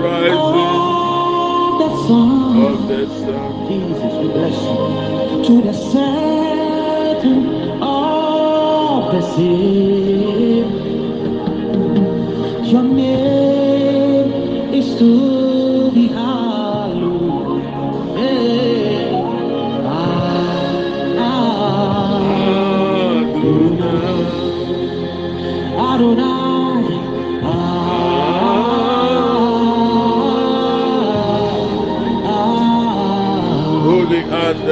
rising of the sun. of the sun. Jesus, we bless you. To the setting of the sea. Your name is to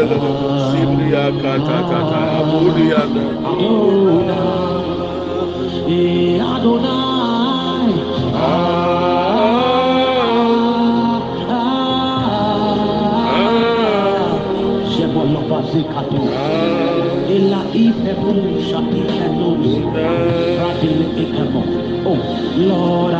andele Sibria kata kata Holy andele Adonai. Eh, Adonai. Ah, ah, ah. Shebolova zikato. Ela ifebu shati kenos. Radile ikemo. Oh, Lord,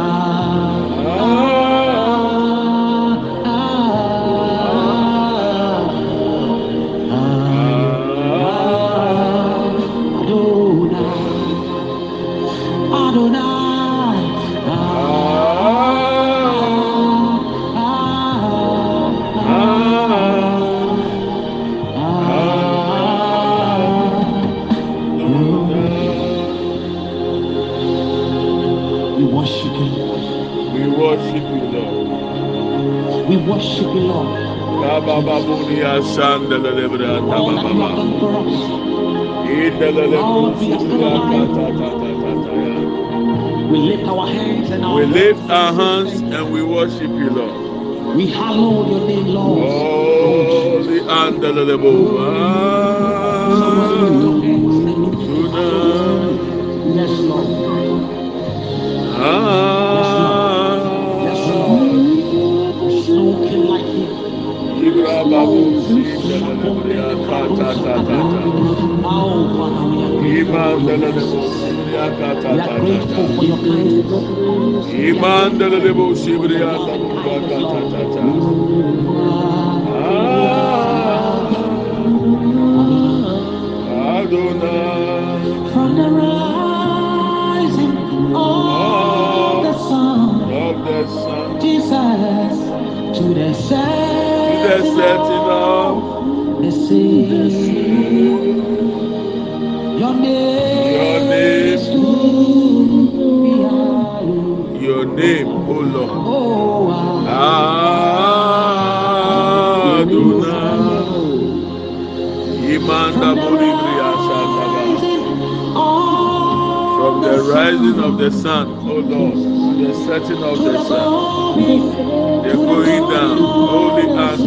ya. We lift our hands and our We lift our hands and we worship you, Lord. We hallow your name, Lord. Holy andele lebo. Somebody lift and begin to hallow his name. Yes, Lord. Yes, we are grateful. for your kindness. From the rising of the sun, of the sun Jesus, to the to setting of the sea. Your name, Your name. is to your name, O Lord. Oh, ah. Adonai. Imanda From the rising of From the rising of the sun O Lord, to the setting of the sun. The going down, holy and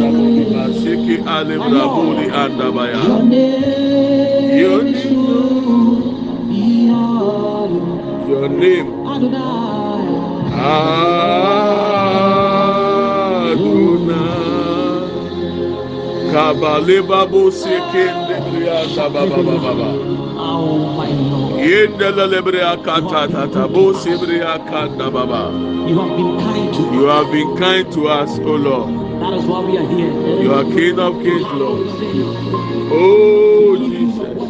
Masiki Alibra, holy and Abaya. name Your is to be hallowed. Your name. Adonai. Kabaleba bo sekende brianda baba baba baba. Oh, my Lord. Yendele lebrea kata tata bo baba. You have been kind to You us. have been kind to us, O Lord. That is why we are here. You are King of Kings, Lord. Oh Jesus,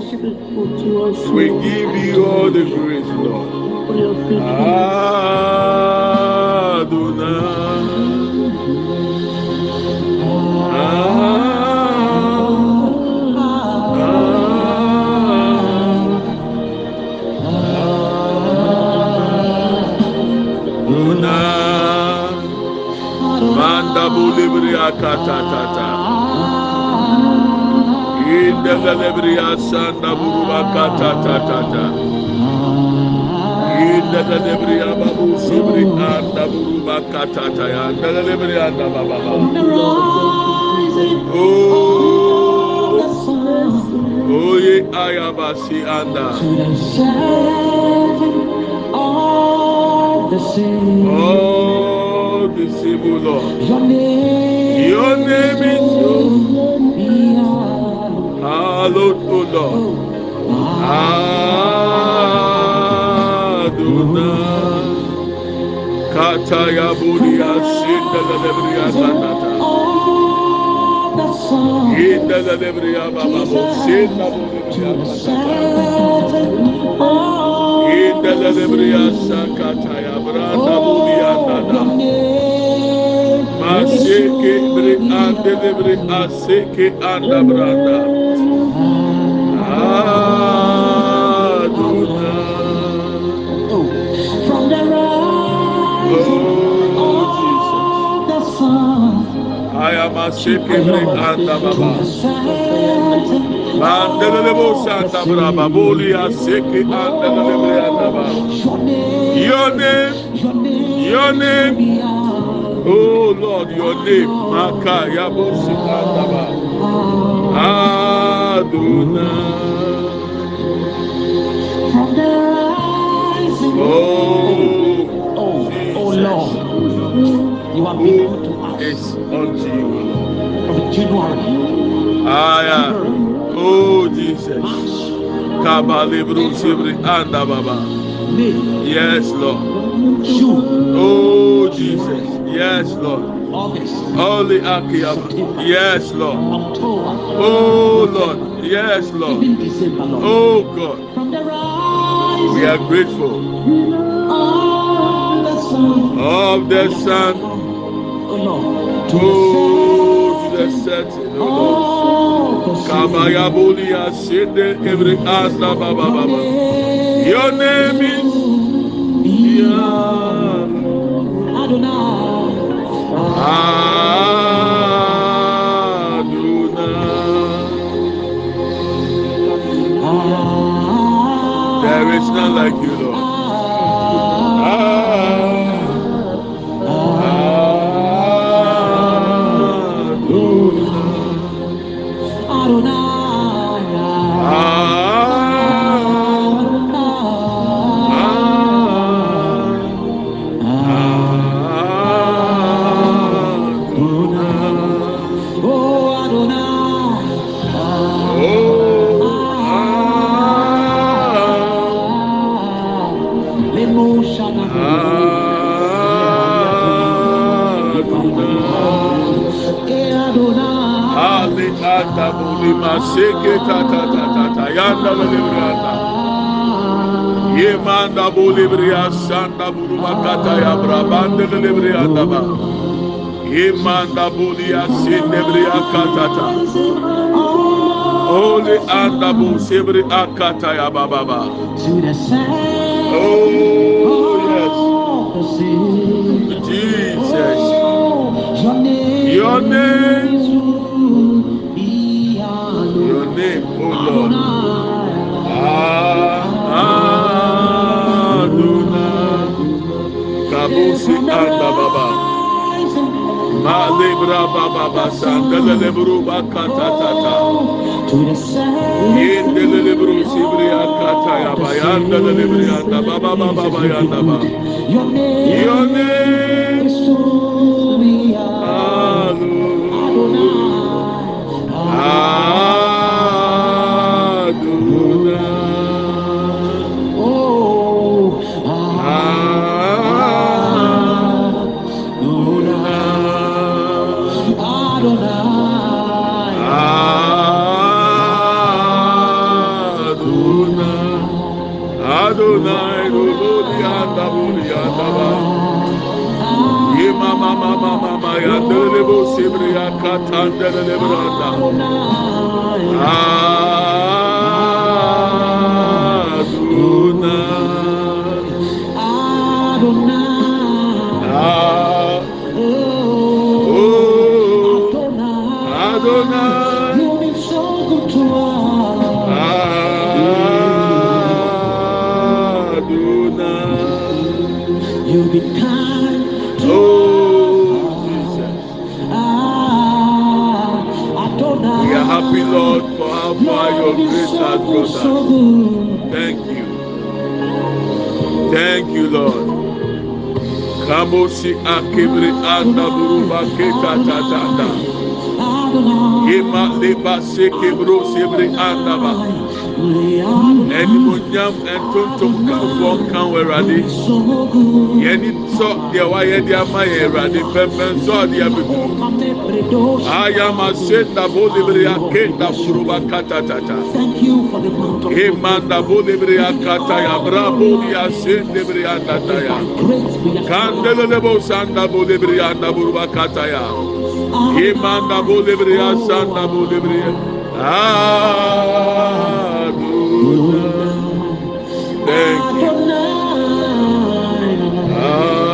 we give you all the praise, Lord. Manda bulibria kata tata. Indele lebria sanda buruba kata tata tata. Indele lebria babu sibri anda buruba kata tata ya. Indele lebria baba baba. The of Oh, the sun oh ye ayabasi anda. to the setting of the sea. Oh, the civil Lord. Your name, Your name is be hallowed. O Lord. Adonai. Kataya buria sinda la lebria the sun Inda la lebria baba sinda the kanata. setting Inda the lebria sea. Oh. Oh, from the rising Oh, of the sun I am a seke bre anda baba. Mandelebo the santa braba boli aseke anda lebre anda ba. Your name, Your name, your name, your name. Yahweh. Oh Lord, your name. Maka yabosi anda ba. Adonai. From the rising, Oh, oh, oh Jesus. Lord, you have been good to Who us is unto you, Lord? from January, Ah, yeah. Oh, Jesus. March, Kabalibru sibri anda baba. Yes, Lord. June, Oh, Jesus. Yes, Lord. August, Holy Akiyama. Yes, Lord. October, Oh, Lord. Yes, Lord. December, Lord. Oh, God. From the rise We are grateful of the sun, of the sun oh Lord, to the the setting oh Lord. the same. Kabayabuli every anda baba baba. Your name is Yahweh. Adonai. Adonai. There is none like you, Lord. Anda ta ta ta ta ta yanda buli branda. Ye manda buli bria sanda buru ya brabande buli brianda ba. Ye manda buli asinde bria katata. Holy anda bu sebri akata ya baba the side. Oh yes. Jesus. Your name, Rabusi Anda Baba. Malibra Baba Basa, Delelebru Bakatatata. Yin Delelebru Sibri Akata Yabayanda Delebri Anda Baba Baba Yanda Baba. Your name. mama mama maya delebo sibria katandele branda. Ah. Your Lord, you've been grace so has good, brought so us. good. Thank you. Thank you, Lord. Kamosi akibri anda buruba keta tatanda. Adonai. Yema leba seke bro sebri anda ba. ɛnimonyam ɛntontom kanfoɔ nkan wɔ awurade yɛni sɔ deɛ wayɛ de ama yɛ awurade pɛmpɛn sɔ ɔde abebu ayama se ndabo lebere ake ndaburuba katatata ema ndabo lebere akata ya brabo ya se lebere andata ya. Kandele lebo sandabo lebere andaburuba kata ya. Ema ndabo lebere asandabo lebere Adonai. Thank you. Kapo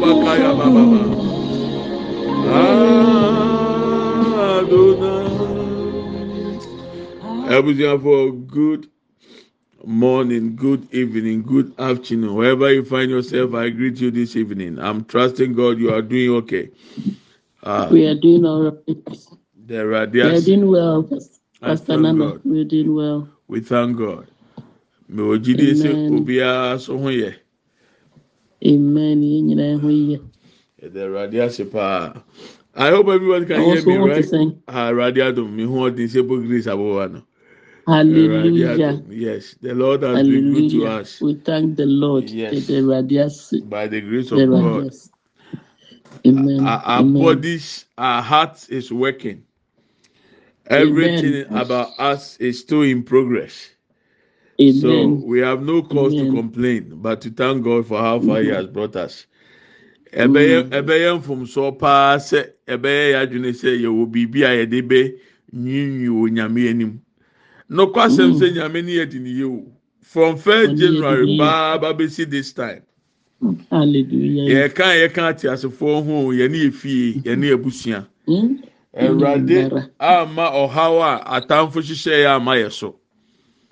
baba kaya baba good morning, good evening, good afternoon. Wherever you find yourself, I greet you this evening. I'm trusting God you are doing okay. Uh, we are doing all right. There are, we are doing well, Pastor Nana. We are doing well. We thank God. Me ojide se obiara so ho yɛ. Amen. Yɛn nyinaa ho yɛ. Ɛdɛ eh, Awurade ase paa. I hope everyone can hear me right. Awurade adum mi ho ɔdi se bo grace abowa no. Hallelujah. Yes, the Lord has Hallelujah. been good to us. We thank the Lord. Yes. By the grace of God. Amen. Our, our Amen. bodies, our heart is working. Everything Amen. about us is still in progress. Amen. So we have no cause Amen. to complain, but to thank God for how far He mm-hmm. has brought us. ɛbɛyɛ ɛbɛyɛ mfomsoɔ mm-hmm. paa sɛ ɛbɛyɛ yɛ adwene sɛ yɛwɔ biribi a yɛde bɛ nyiinyi wɔ nyame anim nokɔ asɛm mm. sɛ nyame ne yɛ di ne yie o from first january ba bɛ si this time yɛka yɛka ate asefoɔ ho yɛne yɛ fie yɛne yɛ busua awurade ama ɔhaw a atamfo hyehyɛ yɛ ama yɛ so.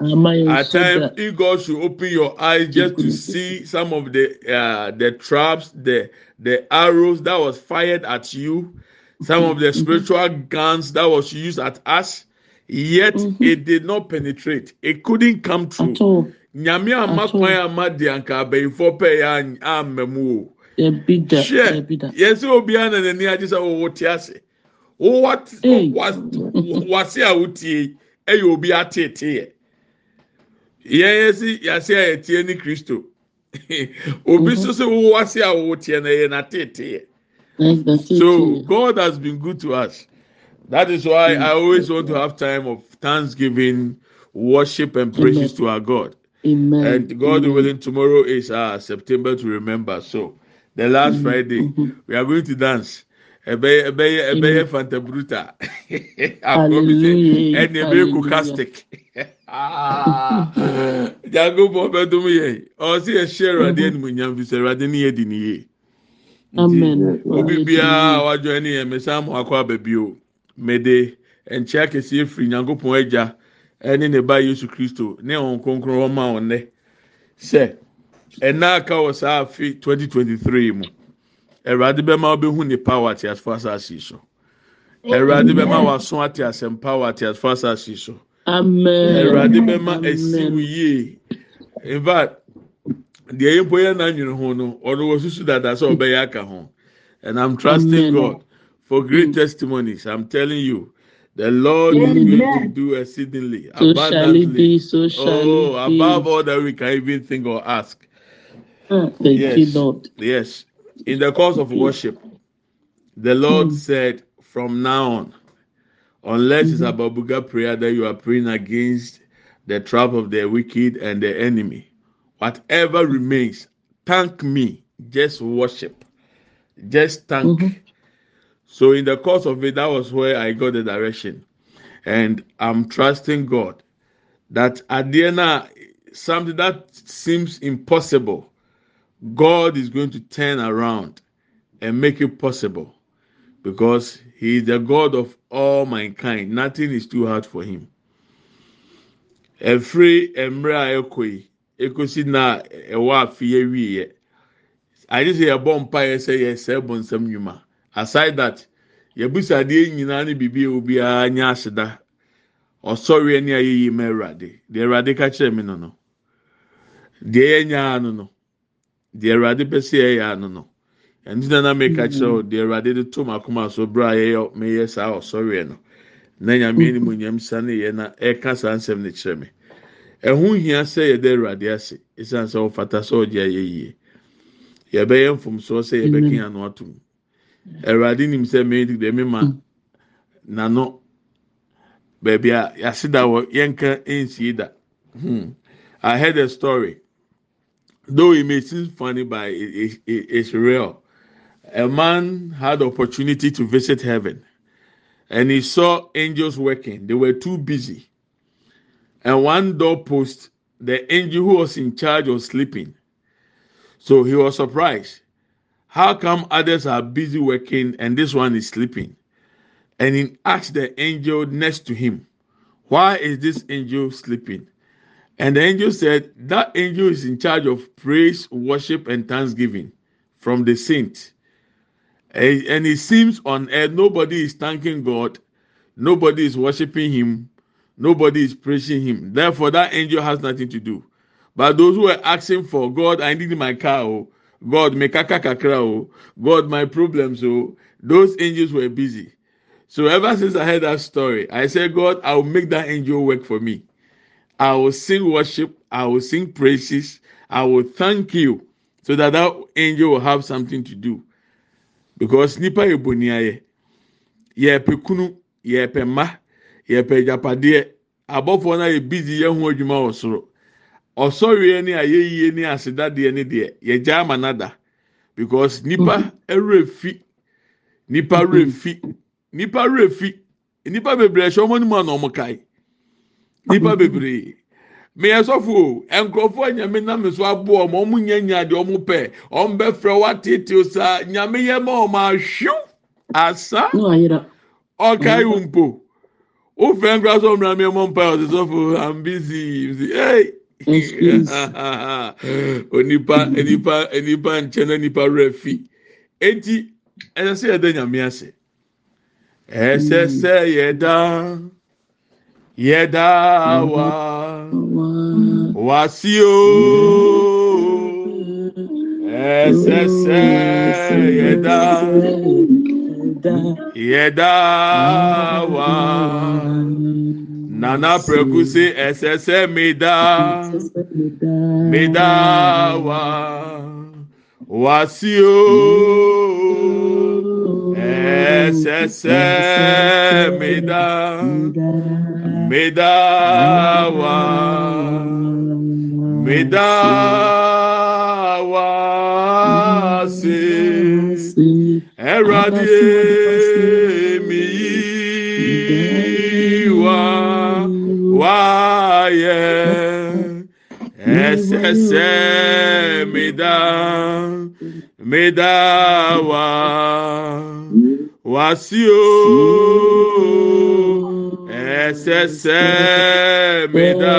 At times, if God should open your eyes just to see some of the uh, the traps, the the arrows that was fired at you, some of the spiritual guns that was used at us, yet mm-hmm. it did not penetrate. It couldn't come through. Nyame ama kwan ama di anka pɛ ya ama mu o. Hwɛ yɛsɛ obiara na n'ani agye sɛ ɔwɔ te ase. Wɔwɔ wase a wotie ɛyɛ obi ateeteɛ. Yɛn yɛsi yase a yɛtie ne Kristo. Obi nso sɛ ase a wɔwɔ tie na yɛ n'ateeteɛ. So God has been good to us. That is why I always want to have time of thanksgiving, worship, and praises Amen. to our God. Amen. And God Amen. willing, tomorrow is uh, September to remember. So the last mm-hmm. Friday, mm-hmm. we are going to dance. Ebeye ebeye ebeye fanta bruta. Hallelujah. And ebeye kukastic. Jago bọ bẹ dum yẹ. Ọsì yẹ ṣe ẹwurade ẹnimu nyam fi sẹ ẹwurade ni yẹ di ni yẹ. Amen. Obi biara wájú ẹni yẹn mẹsàn án mọ akọ abẹbi o. Mede nkyɛn kɛseɛ firi nyankopɔn agya ɛne ne ba yesu kristo ne wɔn kronkron wɔn ma wɔn nɛ sɛ ɛna aka wɔ saa afe 2023 mu awurade bɛma ɔbɛhu ne power ate asfo asase so awurade bɛma waso ate asɛmpa wɔ ate asfo asase so awurade bɛma esi wo yie in fact deɛ yɛ mpo yɛ n'anwene ho no ɔno wɔ susu dada sɛ ɔbɛyɛ aka ho and i'm trusting Amen. god for great testimonies i'm telling you. The Lord Amen. is going to do exceedingly so abundantly. Be, so oh, above all that we can even think or ask. Ah, thank yes. you, Lord. Yes. In the course of worship, the Lord mm. said, from now on, unless it's about Buga prayer that you are praying against the trap of the wicked and the enemy, whatever remains, thank me. Just worship. Just thank. Mm-hmm so in the course of it, that was where I got the direction, and I'm trusting God that at the end, something that seems impossible, God is going to turn around and make it possible, because He is the God of all mankind. Nothing is too hard for Him. Every emra ekoi ekosi na afi yɛ wie yɛ. Agye sɛ yɛbɔ mpa yɛ sɛ yɛ sɛ bɔ aside that yɛbusa adeɛ nyinaa ne biribi a obiara nyɛ aseda ɔsɔre ani ma awurade deɛ awurade ka kyerɛ mi no no deɛ yɛnyaa no no deɛ awurade pɛ sɛ yɛyɛ ano no ɛnti na na meka kyerɛ o deɛ awurade de to mu akoma so bere a yɛyɛ meyɛ saa ɔsɔreɛ no na nyame anim nyam sa ne yɛ na ɛka saa nsɛm no kyerɛ me. Ɛho hia sɛ yɛda awurade ase ɛsiane sɛ ɔfata sɛ ɔgye ayɛ yie. Yɛbɛyɛ mfomsoɔ sɛ yɛbɛka ano atom awurade nim sɛ me de me ma n'ano baabi a yɛaseda wɔ yɛnka nsie da. Hmm. I heard a story. Though it may seem funny but it, it, it's real. A man had opportunity to visit heaven and he saw angels working. They were too busy. And one doorpost the angel who was in charge was sleeping. So he was surprised. How come others are busy working and this one is sleeping? And he asked the angel next to him why is this angel sleeping and the angel said that angel is in charge of praise worship and thanksgiving from the saint and it seems on earth nobody is thanking god. Nobody is worshiping him. Nobody is praising him. Therefore that angel has nothing to do. But those who are asking for god i need my car oh. God make kakra oh. God my problems oh. Those angels were busy. So ever since i heard that story i said god i will make that angel work for me i will sing worship i will sing praises i will thank you so that that angel will have something to do. Because nipa yɛ boni ayɛ yɛpɛ kunu yɛpɛ mma yɛpɛ agyapadeɛ abɔfoɔ no ayɛ busy yɛn ho adwuma wɔ soro. Ɔsɔreɛ ne ayɛyie ne asedadeɛ ne deɛ yɛgya ama nada. Because nipa mm-hmm. ɛwerɛ fi nipa mm-hmm. werɛ fi nipa werɛ fi nipa bebree ɛhyɛ ɔmo anim a na kae nipa bebree. Meyɛ sɔfo o. Nkurɔfoɔ nyame nam so aboɔ ɔmo ɔmo nya nya deɛ ɔmo pɛ. Ɔmo bɛfrɛ watetew saa. Nyame yɛ ma ɔmo asa. Ɔkae wo mpo. Wofɛ nkura sɛ ɔmra mi ɛmɔ mpa ɔsɛ sɔfo i'm busy hey! Onipa nipa nipa nkyɛn na nipa werɛ fi. Eti ɛsɛ sɛ yɛda nyame ase. Ɛsɛ sɛ yɛda yɛdawa wasio. Ɛsɛsɛ yɛda yɛdawa nana prɛkuse ɛsɛsɛ meda medawa wasio. Ɛsɛsɛ meda medawa medawa se ɛwurade miyi wa. Wayɛ ɛsɛ sɛ meda. Medawa wasio. ɛsɛ sɛ meda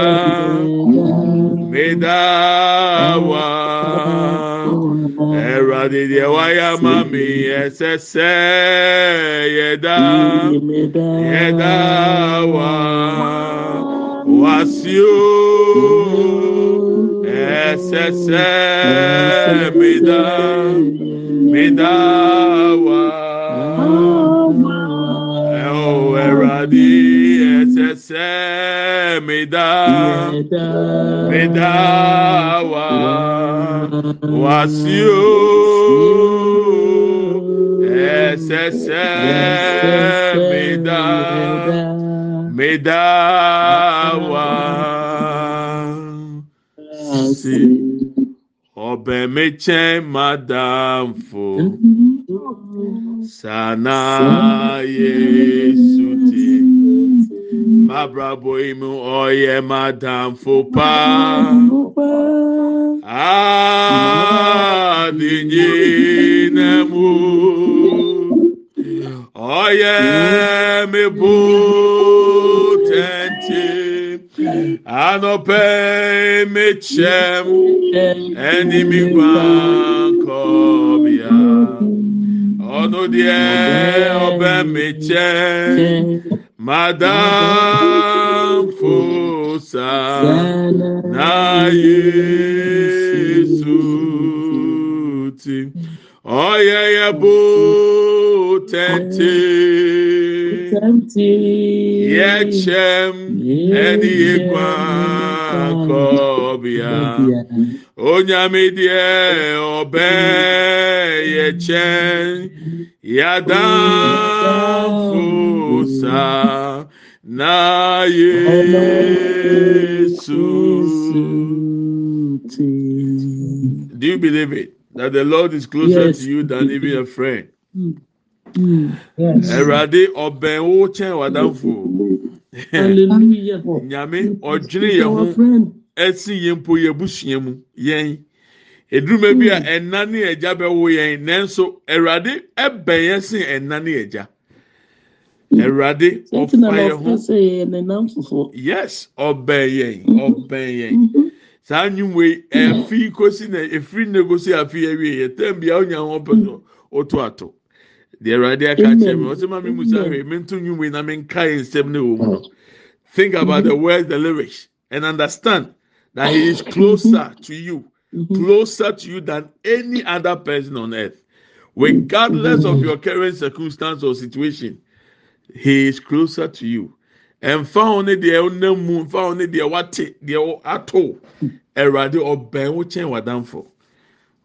meda wa ɛwurade deɛ wayɛ ama me ɛsɛ sɛ yɛda yɛda wa wasio ɛsɛ sɛ meda meda wa. meda medawa wasio ɛsɛsɛ meda medawa si. Ɔbɛ mekyɛn madamfo. Mm-hmm. Sana yesu. Mabrabo imu ọyẹ madamfo pa adinyi nẹmu ọyẹ mi bó tẹntẹ anọpẹ mẹkyẹm ẹni mi gbà kọbíà Madame Fosa na Yesu ti oyeye bo tente yechem ẹni ekwa kọbia onyamidie ọbẹ yechem. Yɛkyɛn yɛadamfo sa na yesu do you believe it that the lord is closer Yes. to you than even a friend Yes. Ẹ̀rọ̀adé ọbẹ̀ wo kyẹn wàdánfò. Hallelujah. Nyàmé He's yẹn ho ẹ̀sìn yẹn mpo yẹn busua mu yẹn. Eduruma bi a ẹ̀na ne ẹ̀gya bẹ̀wò yẹn nanso ẹ̀bẹ̀ yẹn sìn ẹ̀na ne Something ọ̀fà yẹn about ho. us and announce for. yes ọbẹ̀ yẹn ọbẹ̀ yẹn. Saa yi ẹ̀fi kosi na efiri na egosi afi yẹ tẹ́m bi a ọ̀nya ho ọpẹ no oto ato. Deɛ Ẹ̀rọ̀adé aka kyerɛ mi, ɔsɛ maame musa hwɛ mi nto yi na mi nka yɛn nsɛm mu no. Think about the words, the lyrics, and understand that He is closer to you, Mm-hmm. closer to you than any other person on earth. Regardless of mm-hmm. your current circumstance or situation, He is closer to you. And found it the moon, found it the what the ato, erade ọbẹn wo kyẹn wadanfo,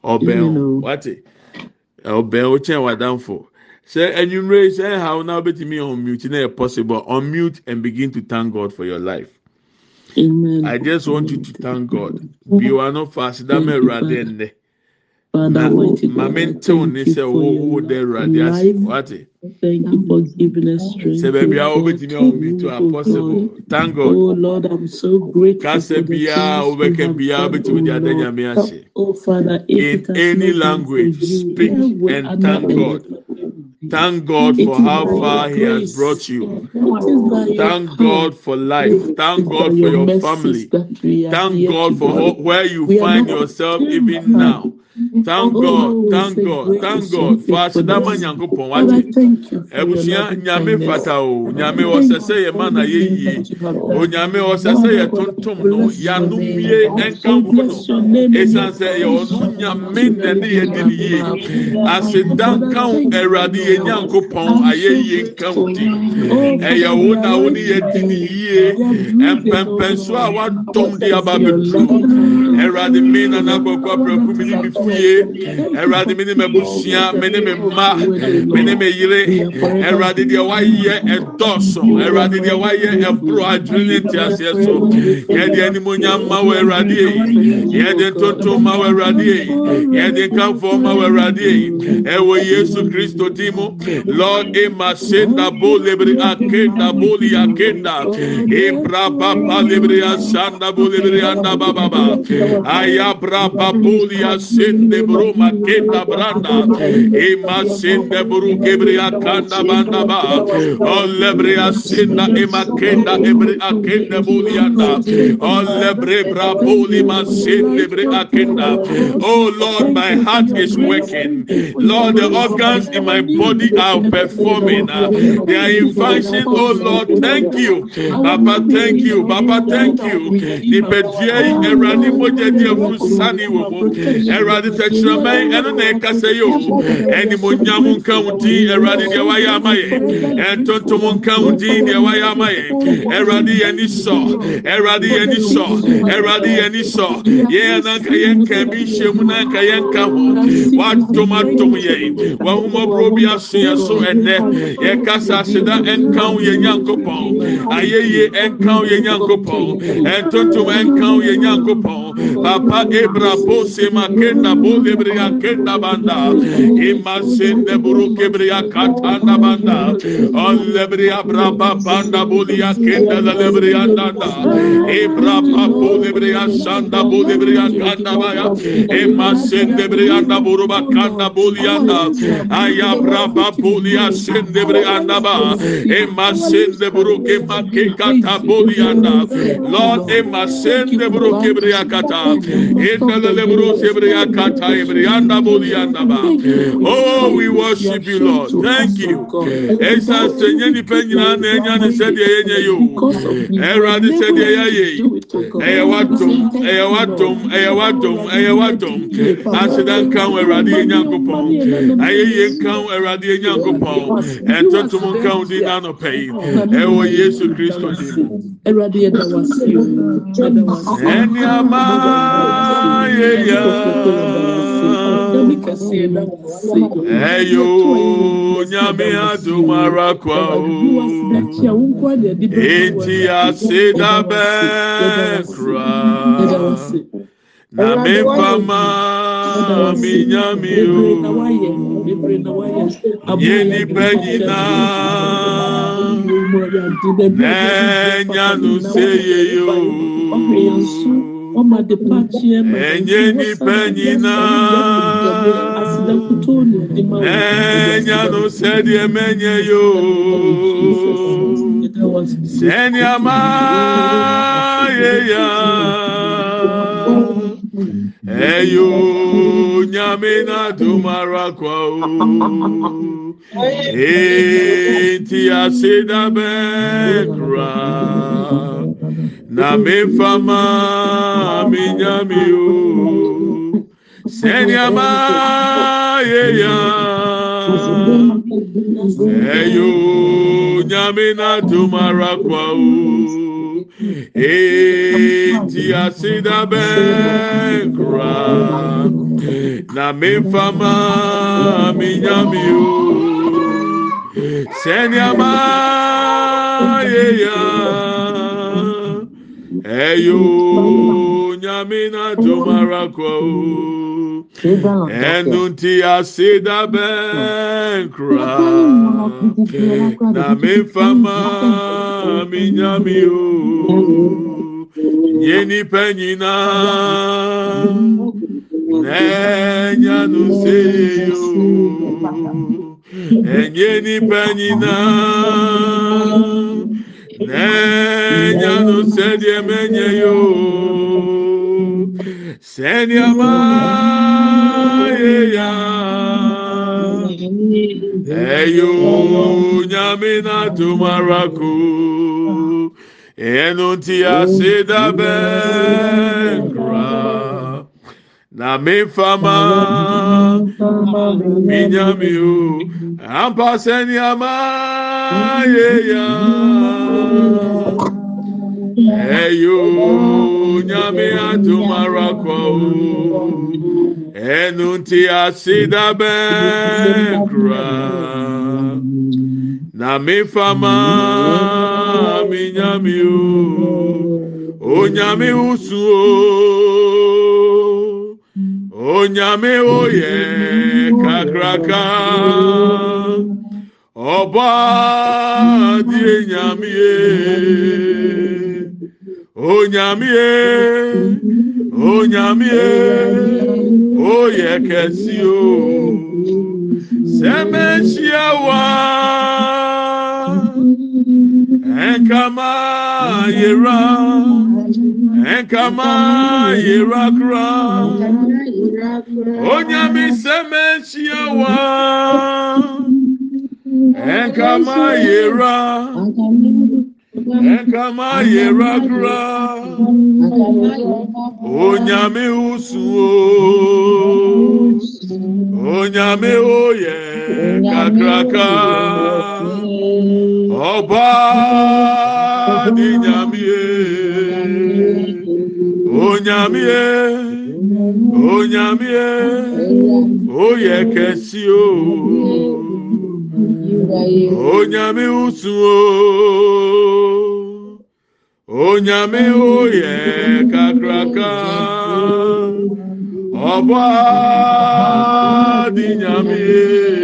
ọbẹn Amen. Oh. what ọbẹn wo kyẹn wadanfo. Sẹ enyimire sẹ how now betumi unmute na yẹ possible unmute and begin to thank God for your life. Amen. I just want you to thank God. O wa no fast mi ẹ̀rọ̀adé ẹ̀nẹ́. Father, Na Almighty God, maame I ntew thank ne you sɛ for wo wo dɛ ẹ̀rọ̀adé ase. Wate. Thank you for giving us strength. Sɛ baabi a oh wobɛtumi God, a unmute to a move, oh possible. God. Thank Oh God. Lord, I'm so grateful Kasa for the biara things wobɛka oh, you have biara done, wobɛtumi de oh Lord. nyame ase. Oh In any not language, speak and thank God. Thank God for how far He has brought you. It is by your Thank. God for life. Thank God for your family. that we are Thank God for where you find yourself even now. Thank Oh, God, we thank say God, great thank is your God. For asedama faithfulness. nyankopɔn Father, wate. thank you for your Ebusua loving nyame kindness. fata o. Nyame Thank ɔsɛ you sɛ yɛ ma for na yɛ everything yie. that you have O done. nyame ɔsɛ sɛ Father yɛ God, tontom I no. bless your Yanu name. mie I ɛnkamfo bless no. your name and your Esan sɛ yɛ praise. ɔno nyame na ne yɛ di ne yie. Father, Asedan kan thank you, Awurade yɛ Lord. nyankopɔn I'm ayɛ so yie nka wo grateful. din. Oh, Ɛyɛ Father, wo we are na wo alive ne yɛ di ne today. yie. We are breathing, oh Mpɛmpɛnso a Lord. wadɔm de Thank aba you, your love. Awurade me na n'agbɔkɔ apɛku mi ni mi fie. You Awurade for me m'abusua, me ne me people mma, today, me ne Lord. me yere. We are forever Awurade deɛ wayɛ ɛdɔɔso. we are Awurade deɛ forever wayɛ grateful. ɛboro ne We are nteaseɛ so. forever grateful. Yɛde ma to you, O Yɛde ntontom ma Awurade yi. Yɛde Forever nkamfo ma Awurade yi. grateful. Ɛwɔ Yesu Kristo din mu. Lord, ema senda bo lebri akenda boli akenda. Ebra baba lebri asanda bo lebri anda bababa. Ayabra baboli asende bro makenda branda. Ema sende bro gebri akanda banda ba. O lebri asenda ema kenda ebri akenda boli anda. O lebre bra boli masende lebri akenda. Oh Lord, my heart is working. Lord, the organs in my body are performing. They are in function. Oh Lord, thank you. Papa, thank you. Papa, thank you. Yi Awurade mogya adi afu sani wɔ mu ɛwurade tɛkyerɛmɛn ɛno na ɛkasa yɛ o ɛnimonyam nka wo din ɛwurade deɛ wayɛ ama yɛn ɛntontom nka wo din deɛ wayɛ ama yɛn ɛwurade yɛni sɔ ɛwurade yɛni sɔ ɛwurade yɛni sɔ yɛn nanka yɛnka bi nhyɛ mu nanka yɛnka ho wadom adom yɛn wahomɔborɔ bi aso yɛn so ɛnɛ yɛkasa aseda ɛnka wo yɛn nyankopɔn ayɛyie ɛnka wo yɛn nyankopɔn ɛntontom ɛnka wo yɛn nyankopɔn Papa Ebra Bose Makenda Bolebria Kenda Banda. Imasende Burukebria Katanda Banda. Olebria Braba Banda Bolia Kenda Lebria Danda Ebra Papo Lebria Sanda Bolebria Kanda Baya Imasende Brianda Buruba Kanda Bolianda Ayabra Papulia Sende Brianda Ba. Imasende Buruke Makekata Bolianda Lord Imasende Burukebria Kata. Oh, we worship you, Lord. Thank you. Esa sɛnyɛ nipa nyinaa na enya ne sɛdeɛ yɛnyɛ yi o. Ɛwurade sɛdeɛ yɛayɛ yi. Ɛyɛ wadom, ɛyɛ wadom, ɛyɛ wadom, ɛyɛ wadom. Aseda nka ho Ɛwurade yɛ nyankopɔn. Ayɛ yie nka ho Ɛwurade yɛ nyankopɔn. Ɛntotom nka ho di n'anɔpɛ yi. Ɛwɔ Yesu Kristo di mu. Ɛni ama yɛ. Ẹyọ nyame adumara kwa o. Eti ase kura. Na mi fama mi nyami o. Nyinaa. n'ẹ̀yánu sẹ́yẹ yóò. Ẹ̀yẹ́ nípa nyina. Ẹ̀yánu sẹ́dí ẹ̀mẹ́yẹ yóò. Sẹ́ni àmà yẹ̀yà. Ẹ̀yọ́ nyàmínà dùmarà kwá o. Eti ase dabẹ kura. Na mi fama mi nyami o. Sẹ́ni àmà. Ẹ̀yọ nyàmé náà dùmarà kwa o. Eti ase dabẹ kura. Na mi fama mi nyami o. Sẹ́ni àmà yẹ ya. Ẹ̀yọ nyàmé náà dùmarà kwa o. Ẹnu tí a ṣe dábẹ́ nkura. Na mi fama mi nyami o. N'ẹ̀yánu ṣe yo. Ẹ̀yẹ nípa nyina. N'ẹ̀yánu sẹ́di ẹ̀mẹ́nyẹ yo. Sẹ́ni àmà yẹ ya. Ẹ̀yọ nyàmé náà dùmarà kú. Ẹnu tí a ṣe dábẹ́ nkura. Na mi fama mi o. Ampa sẹ́ni àmà yẹ ya. Ẹ̀yọ nyàmé àdùmarà kọ o. Ẹnu tí a ṣe dábẹ́ nkura. Na mi fama mi nyami o. Onyame usu o. Onyame oyè kakraka. Ọba di enyamie. Onyamie. Onyamie. Oyè kẹsí o. Sẹ́mẹ̀ṣíà wá. Ẹ̀ka nkama yera kora onyame sɛm ahyia wa nkama yera. Nkama yera kora onyame wosuo onyame woyɛ kakraka. Ɔba ne nyamee onyamie. Onyamie. Oyɛ kɛsio onyame usuo. Onyame oyɛ kakraka. Ɔbɔa di nyamie.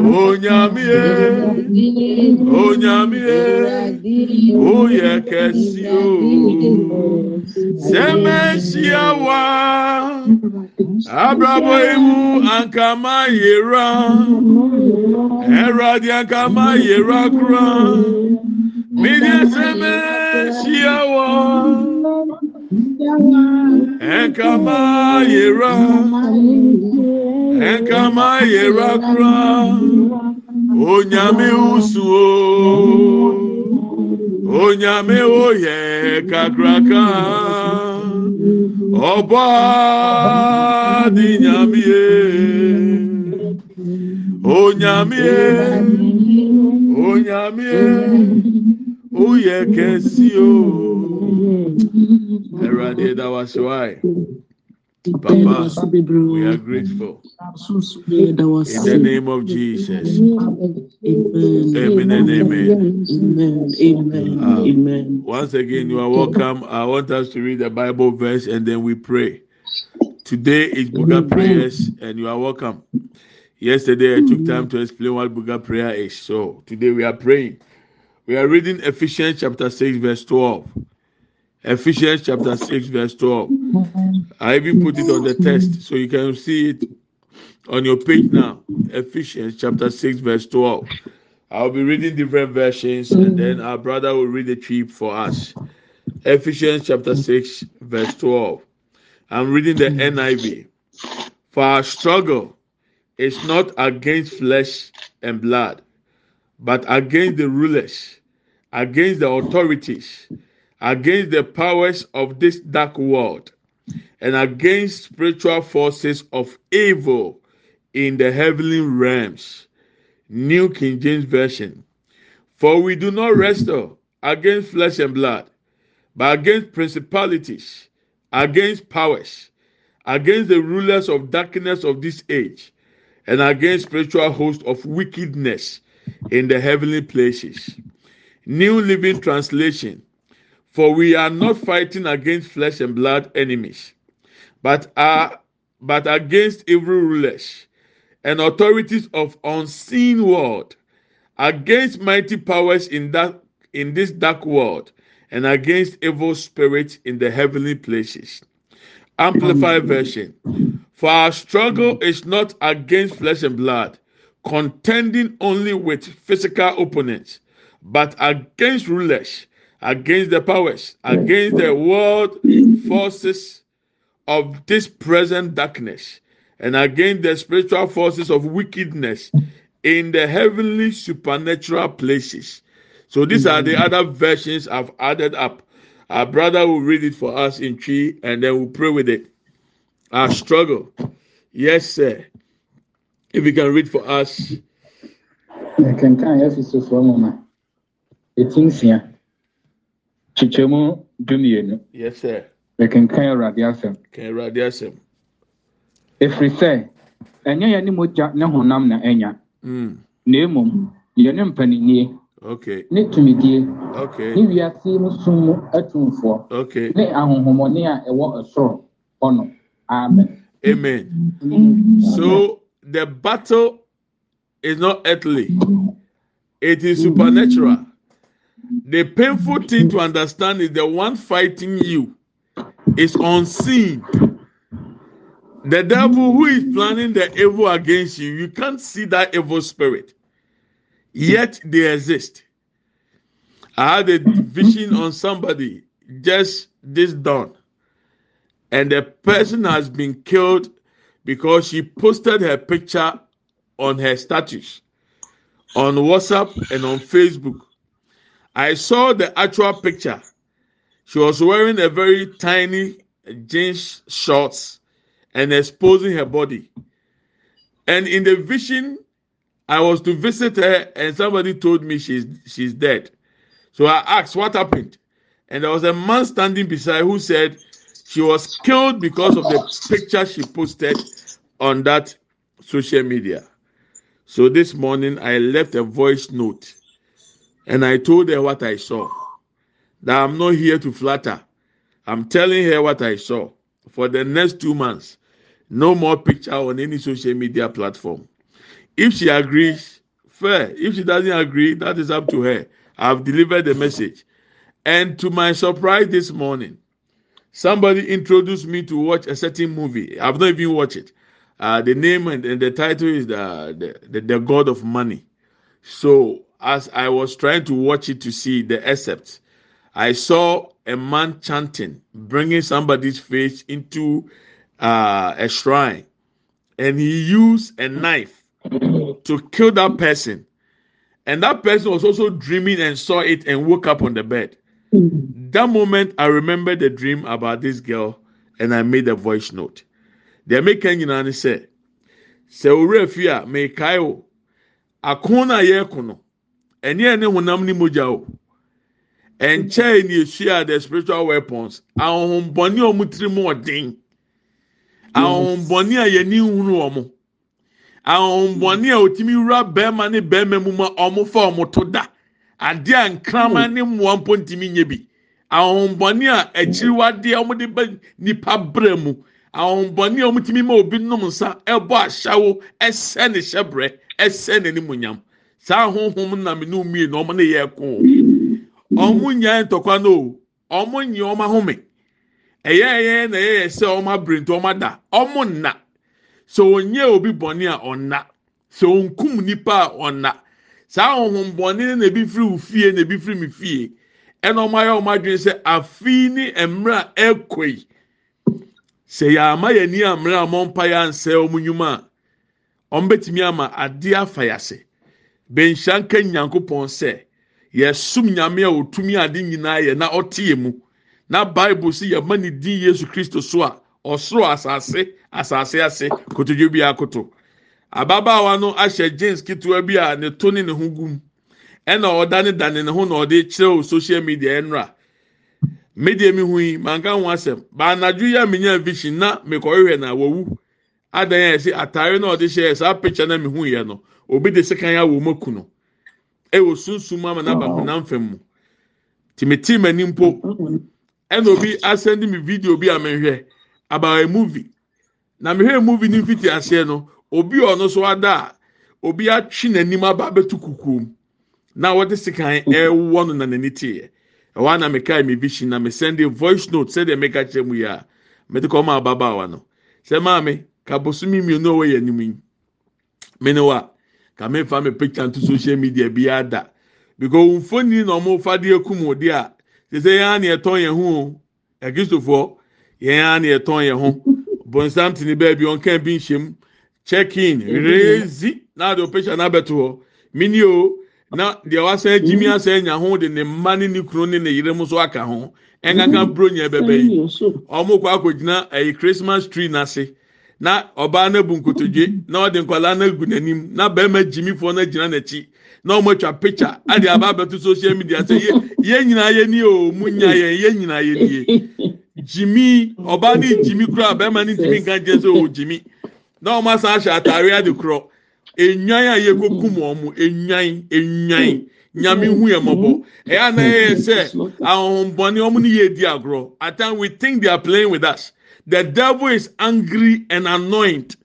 Onyamie. Onyamie. Oyè kẹsí o. Sẹ́mẹ̀síà wá. Abrabo imu ankama yera. Ẹ̀rọ̀dì ankama yera kura. Mídìí sẹ́mẹ̀síà wá. ẹnkama yera ẹnkama yera kura onyame usuo onyame oyẹ kakraka. Ọba di nyamie. Onyamie. Onyamie. Oyẹ kẹsi o ẹwurade ẹda wa se wa ẹ. Papa, we are grateful. In the name of Jesus. Amen and amen. Amen. Amen. Uh, Amen. Once again, you are welcome. I want us to read the Bible verse and then we pray. Today is Buga prayers, and you are welcome. Yesterday, I took time to explain what Buga prayer is. So today we are praying. We are reading Ephesians chapter 6, verse 12. Ephesians chapter 6, verse 12. I even put it on the test so you can see it on your page now. Ephesians chapter 6, verse 12. I'll be reading different versions and then our brother will read the Twi for us. Ephesians chapter 6, verse 12. I'm reading the NIV. For our struggle is not against flesh and blood, but against the rulers, against the authorities, against the powers of this dark world, and against spiritual forces of evil in the heavenly realms. New King James Version. For we do not wrestle against flesh and blood, but against principalities, against powers, against the rulers of darkness of this age, and against spiritual hosts of wickedness in the heavenly places. New Living Translation. For we are not fighting against flesh and blood enemies, but are but against evil rulers and authorities of unseen world, against mighty powers in that in this dark world, and against evil spirits in the heavenly places. Amplified version. For our struggle is not against flesh and blood, contending only with physical opponents, but against rulers, against the powers, against the world forces of this present darkness, and against the spiritual forces of wickedness in the heavenly supernatural places. So these are the other versions I've added up. Our brother will read it for us in Twi, and then we'll pray with it. Our struggle. Yes, sir. If you can read for us. Kenkan Efesofoɔ nwoma eti nsia kyekyɛmu dumienu Yes, sir. kenkan Awurade asɛm Can you read this? efiri sɛ ɛnyɛ yɛn ne mogya ne honam na ɛnya na emom yɛn ne mpaninnie Okay. ne tumidie Okay. ne wiase no sum mu atumfoɔ Okay. ne ahonhommɔne a ɛwɔ ɛsoro hɔnom amen. Amen. So the battle is not earthly, it is supernatural. The painful thing to understand is the one fighting you is unseen. The devil who is planning the evil against you, you can't see that evil spirit, yet they exist. I had a vision on somebody just this dawn and the person has been killed because she posted her picture on her status on WhatsApp and on Facebook. I saw the actual picture. She was wearing a very tiny jeans shorts and exposing her body. And in the vision, I was to visit her, and somebody told me she's she's dead. So I asked what happened, and there was a man standing beside who said she was killed because of the picture she posted on that social media. So this morning I left a voice note and I told her what I saw. That I'm not here to flatter. I'm telling her what I saw. For the next two months, no more picture on any social media platform. If she agrees, fair. If she doesn't agree, that is up to her. I've delivered the message. And to my surprise this morning, somebody introduced me to watch a certain movie. I've not even watched it. Uh, the name and, and the title is the, the, the the God of Money. So as I was trying to watch it to see the excerpt, I saw a man chanting, bringing somebody's face into uh, a shrine, and he used a knife to kill that person. And that person was also dreaming and saw it and woke up on the bed. That moment, I remember the dream about this girl, and I made a voice note. The American United said, "Sɛ owurɛ fi a mekae o, ako na yɛreko no, ɛne ɛne honam ne mogya o." nkyɛn ni esua the spiritual weapons. Ahohombɔni a wɔn tiri mu ɔden ahohombɔni a yɛn ni hunu wɔn ahohombɔni a otimi wura bɛrima ne bɛrima mu ma wɔn fa wɔn to da. Adeɛ a nkraman ne mmoa mpo ntumi nye bi. Ahohombɔni a akyiriwadeɛ wɔn de ba nipa brɛ mu. Ahohombɔni a wɔn tumi ma obi nom nsa ɛbɔ ahyɛwo ɛsɛ ne hyɛbrɛ ɛsɛ n'animonyam saa ahohom nam ne umie na wɔn ne yɛ ko. ɔmo nya ntɔkwa no o. Ɔmo nye ɔmo ahome. Ɛyɛ ɛyɛ na ɛyɛ sɛ ɔmo abiri nti ɔmo ada. Ɔmo nna. Sɛ onye obi bɔne a ɔnna. Sɛ onkum nipa a ɔnna. Saa ahohom bɔne na ebi firi wo fie na ebi firi mi fie. Ɛna ɔmo ayɛ ɔmo adwene sɛ afi ne mmerɛ ɛkɔ yi. Sɛ yɛama yɛn ni ammerɛ a ɔmo mpa yɛ ansɛ ɔmo nnwuma a ɔmo betumi ama adeɛ afa yase bɛnhyia nka nyankopɔn sɛ. yɛsum nyame a otumi ade nyinaa yɛ na ɔte yɛ mu. Na bible si yɛma ne din yesu kristo so a ɔsoro asase asase ase kotodwe bi akoto. Ababaawa no ahyɛ jeans ketewa bi a ne to ne ne ho gum. Ɛna ɔdane dane ne ho na ɔde kyerɛw social media ɛnora media mi hu yi manka ho asɛm. Baanadwo a menya vision na mekɔhwehwɛ na wawu adan yɛ sɛ ataare na ɔde hyɛ saa picture na mehu yɛ no obi de sekan awɔ mu aku no. ɛwɔ sunsun ama n'aba honam fam mu. Tìmɛtì m'ani mpo. Ɛna obi asɛndi mi video bi a mehwɛ about a movie. Na mehwɛ movie ne mfiti aseɛ no obi a ɔno so ada a obi atwi n'anim aba abɛto kukuo mu. Na wɔde sekan ɛwɔ no na n'ani teɛ ɛwɔ ana meka mi vision na me send a voice note sɛdeɛ meka kyerɛ mu yi a mɛde kɔ ɔmo ababaawa no. Sɛ maame kabosomi mmienu a wɔyɛ anim yi. Mene kame fa me picture nto social media bi ada because mfoni na ɔmo fa de ekum odi a sese yɛn ani ɛtɔn yɛn ho o ɛkristofoɔ yɛn ani ɛtɔn yɛn ho bɔnsam tini baabi ɔnkan bi nhyɛm check in. Rezi na de o picture na abɛto hɔ mini o. Na deɛ wasan gyimi asan nya ho de ne mma ne ne kunu ne ne yere mu so aka ho ɛnkankan buro nyɛ bɛbɛ yi ɔmo kɔ akɔgyina ɛyi christmas tree n'ase. Na ɔbaa no bu nkotodwe na ɔde nkwadaa no agu n'anim na barima gyimifoɔ no gyina n'akyi na wɔn atwa picture ade aba abɛto social media sɛ yɛ yɛn nyinaa yɛ nie o mu nya yɛn yɛn nyinaa yɛ nie gyimi ɔbaa no gyimi kura barima no gyimi nka gyɛ sɛ o gyimi na wɔn asan ahyɛ ataare ade korɔ enyan a yɛ kokum wɔn enyan enyan nyame hu yɛ mɔbɔ ɛyɛ anan yɛ sɛ ahohombɔne wɔn no yɛ di agorɔ at times we think they are playing with us. The devil is angry and annoyed.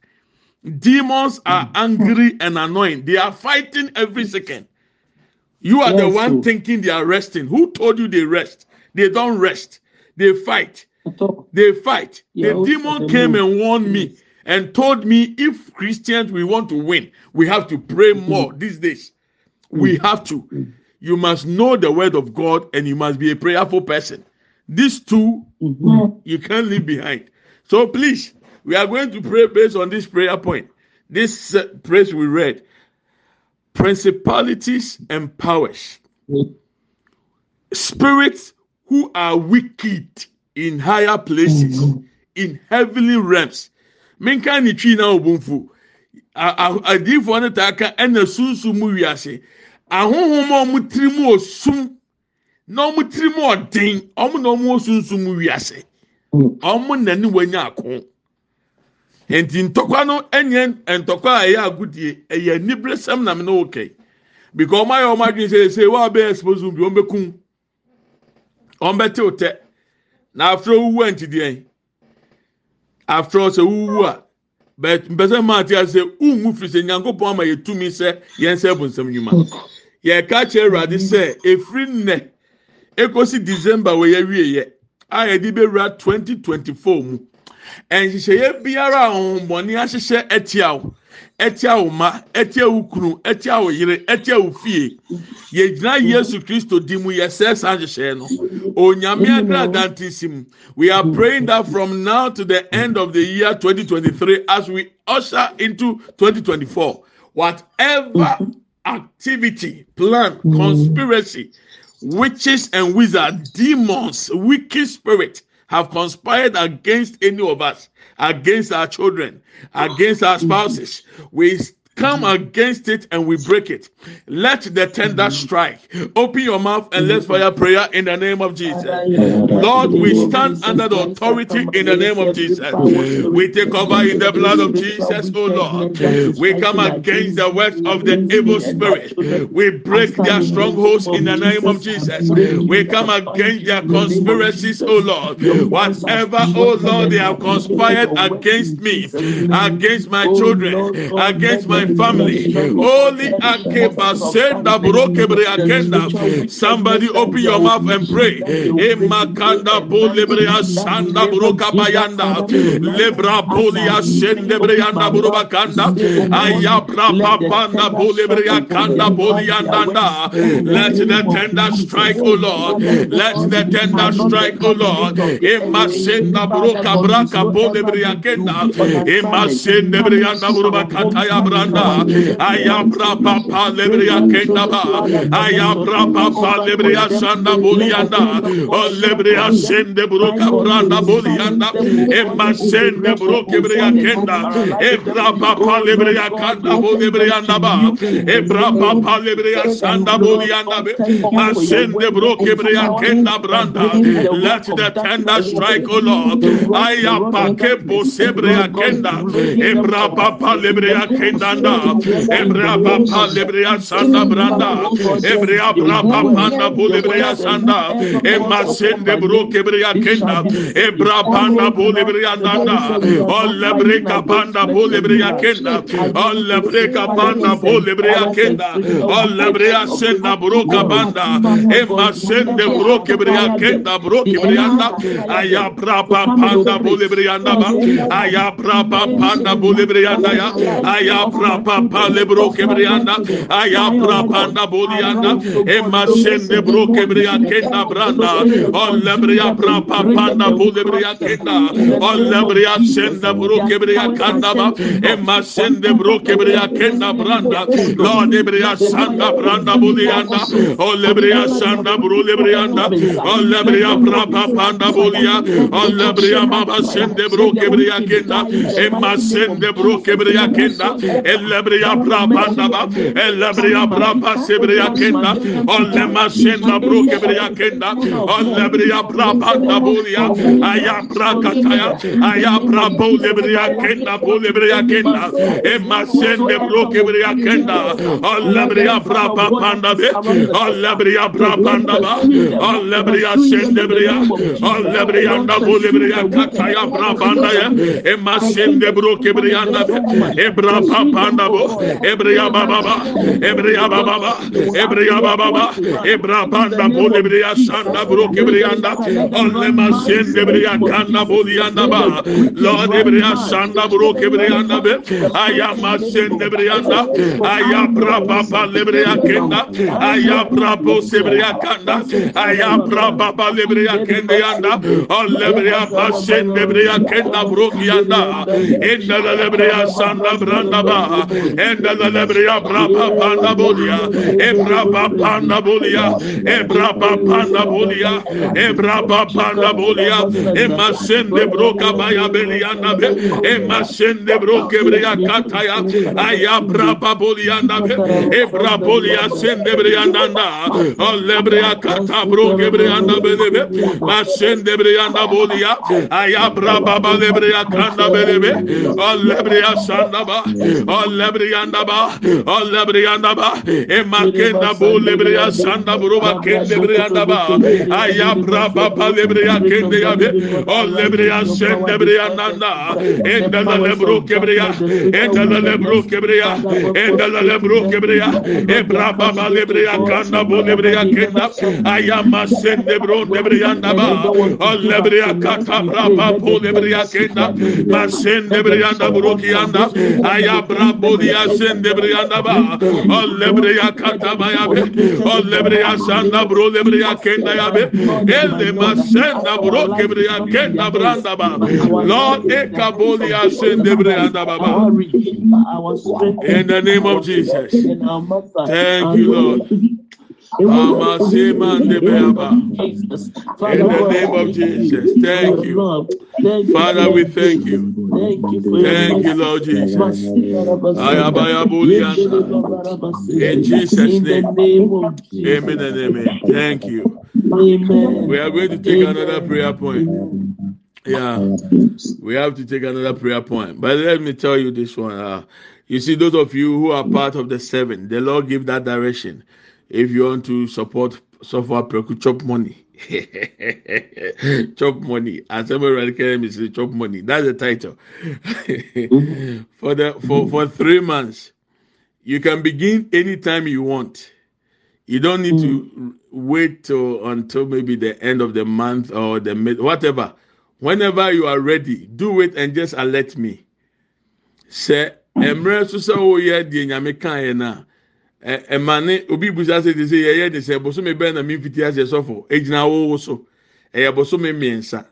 Demons are angry and annoying. They are fighting every second. You are yes, the one thinking they are resting. Who told you they rest? They don't rest. They fight. They fight. Yeah, the demon came and warned me and told me if Christians we want to win, we have to pray mm-hmm. more these days. We mm-hmm. have to. You must know the word of God and you must be a prayerful person. These 2 mm-hmm. you can't leave behind. So please, we are going to pray based on this prayer point. This uh, praise we read principalities and powers, spirits who are wicked in higher places, in heavenly realms. Minka ni twi na obunfu. Adiifo no ta aka ɛna sunsun mu wiase. Ahohom a wɔn tiri mu osum na wɔn tiri mu ɔden, wɔn na wɔn sunsun mu wiase. Ɔmo nani wanya ako nti ntɔkwa no nyɛ ntɔkwa a ɛyɛ agudie ɛyɛ aniberesɛm nam ne okay because ɔmo ayɛ ɔmo adwene sɛ ɛsɛ wɔn abɛyɛ expose bi wɔn bɛkum wɔn bɛtew tɛ na afro wuwu antideɛ afro sɛ wuwu a bɛt mpɛsɛ maa ti ase unwu firi sɛ nyankopɔn ama yɛ tumi sɛ yɛn sɛ bonsam nnwuma. Yɛ ka kyerɛ awurade sɛ efiri nnɛ ekosi december wɔ yɛ wie yɛ. A yɛde bɛwura 2024 mu. Nhyehyɛeɛ biara a ahohommɔne ahyehyɛ ɛtia wo ɛtia wo ma ɛtia wo kunu ɛtia wo yere ɛtia wo fie. Yɛgyina yesu kristo di mu yɛsɛ saa nhyehyɛeɛ no. Onyame agradanti si mu. We are praying that from now to the end of the year 2023 as we usher into 2024 whatever mm-hmm. activity plan conspiracy witches and wizards demons wicked spirit have conspired against any of us, against our children, against our spouses. We come mm-hmm. against it and we break it. Let the tender mm-hmm. strike. Open your mouth and let's mm-hmm. fire prayer in the name of Jesus. Lord, we stand under the authority in the name of Jesus. We take over in the blood of Jesus, oh Lord. We come against the works of the evil spirit. We break their strongholds in the name of Jesus. We come against their conspiracies, oh Lord. Whatever, oh Lord, they have conspired against me, against my children, against my family. Holy Akeba Senda Brokebre Akenda. Somebody open your mouth and pray. Emakanda Bolebrea Sanda Broka Bayanda. Lebra Bolia Sendebreanda Burubakanda. Ayabra Papanda Bolebrea Kanda Boliandanda. Let the tender strike, O Lord. Let the tender strike, O Lord. Emasenda Broka Braka Bolebrea Kenda. Emasenda Breanda Burubakataya Branda. Ayabra Papa Lebria Kendaba, Ayabra Papa Lebria Sanda Bulianda, O Lebria Sende Bruca Branda Bulianda, Emma Sende Bruca Bria Kenda, Ebra Papa Lebria Kanda Bulianda Ba, Ebra Papa Lebria Sanda Bulianda, Masende Bruca Bria Kenda Branda, let the tender strike, O Lord, Ayapa Kepo Sebria Kenda, Ebra Papa Lebria Kenda branda ebra papa lebria sanda branda ebria brapa panda bolebria sanda e masende bro kebria kenda ebra panda bolebria danda olle breka panda bolebria kenda olle breka panda bolebria kenda olle bria senda bro kabanda e bro kebria kenda bro kebria da aya brapa panda bolebria da aya brapa panda bolebria da ya aya brapa papa lebro kebrianda aya pra panda bodianda e masen de bro kebria kenda branda on lebria pra panda bodebria kenda on lebria sende bro kebria kanda ba e masen de bro kebria kenda branda lo debria santa branda bodianda on lebria santa bro lebrianda on lebria pra panda bodia on lebria baba sen de bro kebria kenda e masen bro kebria kenda elebria Elebria brabanda ba. Elebria braba sebria kenda. Olema senda broke bria kenda. Olebria brabanda bolia. Aya brakataya. Aya brabo lebria kenda bolebria kenda. Emma sende broke bria kenda. Olebria braba panda be. Olebria brabanda ba. Olebria sende bria. Olebria nda bolebria kataya brabanda ya. Emma sende broke bria nda be. Ebra panda bo. Ebreya baba. Ebreya baba. Ebreya baba. Ebra banda bolebriya sanda bro kebriyanda Olle masen debriya kanda boliyanda ba. Lord Ebreya sanda bro kebriyanda be. Aya masen debriyanda Aya bra baba lebriya kenda. Aya bra bo sebriya kanda. Aya bra baba lebriya kenda yanda. Olle briya masen debriya kenda bro kiyanda Enda lebriya sanda branda ba Rabba, Enda da Lebria, Brapa Pandabulia, Ebrapa Pandabulia, Ebrapa Pandabulia, Ebrapa Pandabulia, Emasen de Broca Baya Beliana, Emasen de Broca Bria Cataya, Ayabrapa Boliana, Ebrapolia Sendebriananda, Olebria Catabro Gebrianda Benebe, Masendebrianda Bolia, Ayabrapa Lebria Canda Benebe, Olebria Sandaba, olebriyandaba olebriyandaba emakenda bo lebriya sanda buruba kende briyandaba ayabra baba lebriya kende yabe olebriya sende briyandanda endala lebru kebriya endala lebru kebriya endala lebru kebriya ebra baba lebriya kanda bo lebriya kenda ayama sende bro lebriyandaba olebriya kata braba bo lebriya kenda masende briyanda buru kiyanda ayabra bu diya sende brianda ba, Olebria kata bayabe, Olebria sanda bro lebria kenda yabe, Ele masenda bro kebria kenda branda ba, Lord ekaboli asende brianda baba. In the name of Jesus. Thank you, Lord. Amasimande beaba. In the name of Jesus. Thank you. Father, we thank you. Thank you, Lord Jesus. In Jesus' name. Amen and amen. Thank you. We are going to take another prayer point. Yeah, we have to take another prayer point. But let me tell you this one. Uh, you see, those of you who are part of the seven, the Lord give that direction. If you want to support software Preku, chop money. chop money. As somebody radical say chop money. That's the title. for the for, for three months. You can begin anytime you want. You don't need to mm. wait till until maybe the end of the month or the mid whatever. Whenever you are ready, do it and just alert me. say mmerɛ so sɛ woyɛ deɛ nyame kan na ne obi busa sɛ de sɛ yɛyɛ de sɛ bosome bɛn na mi fiti ase sɔfo? Egyina awowo so. Ɛyɛ bosome mmiɛnsa.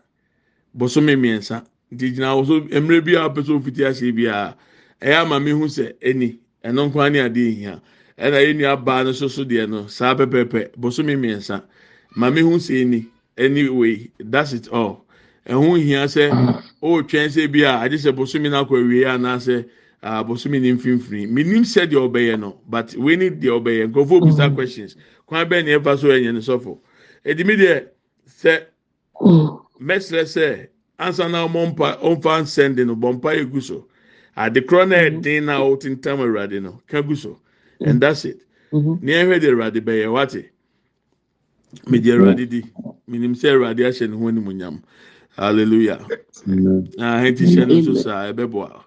Bosome mmiɛnsa. Nti gyina awowo so mmerɛ bi a wopɛ sɛ ofiti ase biara ɛyɛ ama mi hu sɛ ɛni ɛno nkwa ne adeɛ hia ɛna yɛn nua baa no soso deɛ no saa pɛpɛɛpɛ bosome mmiɛnsa. Maame hu sɛ ɛni anyway that's it all. Ɛho hia sɛ ɔretwɛn sɛ bi a agye sɛ bosomi no akɔ awie anaasɛ uh, bosomi no mfimfini menim sɛ deɛ ɔbɛyɛ no but wei deɛ ɔbɛyɛ nkurɔfoɔ bisa questions. Kwan bɛn na ɛfa so ɛnyɛ no sɔfo edimi deɛ sɛ mɛsrɛ sɛ ansa na ɔmɔ mpa ɔmfa nsɛnde no bɔ mpa egu so adekorɔ na ɛden na ɔtentam awurade no ka gu so and that's it. Nea ɛhwɛ de awurade bɛyɛ wate? Megye awurade di. Menim sɛ awurade ahyɛ ne ho animuonyam hallelujah. Ahɛn ti hyɛ no nso saa ɛbɛboa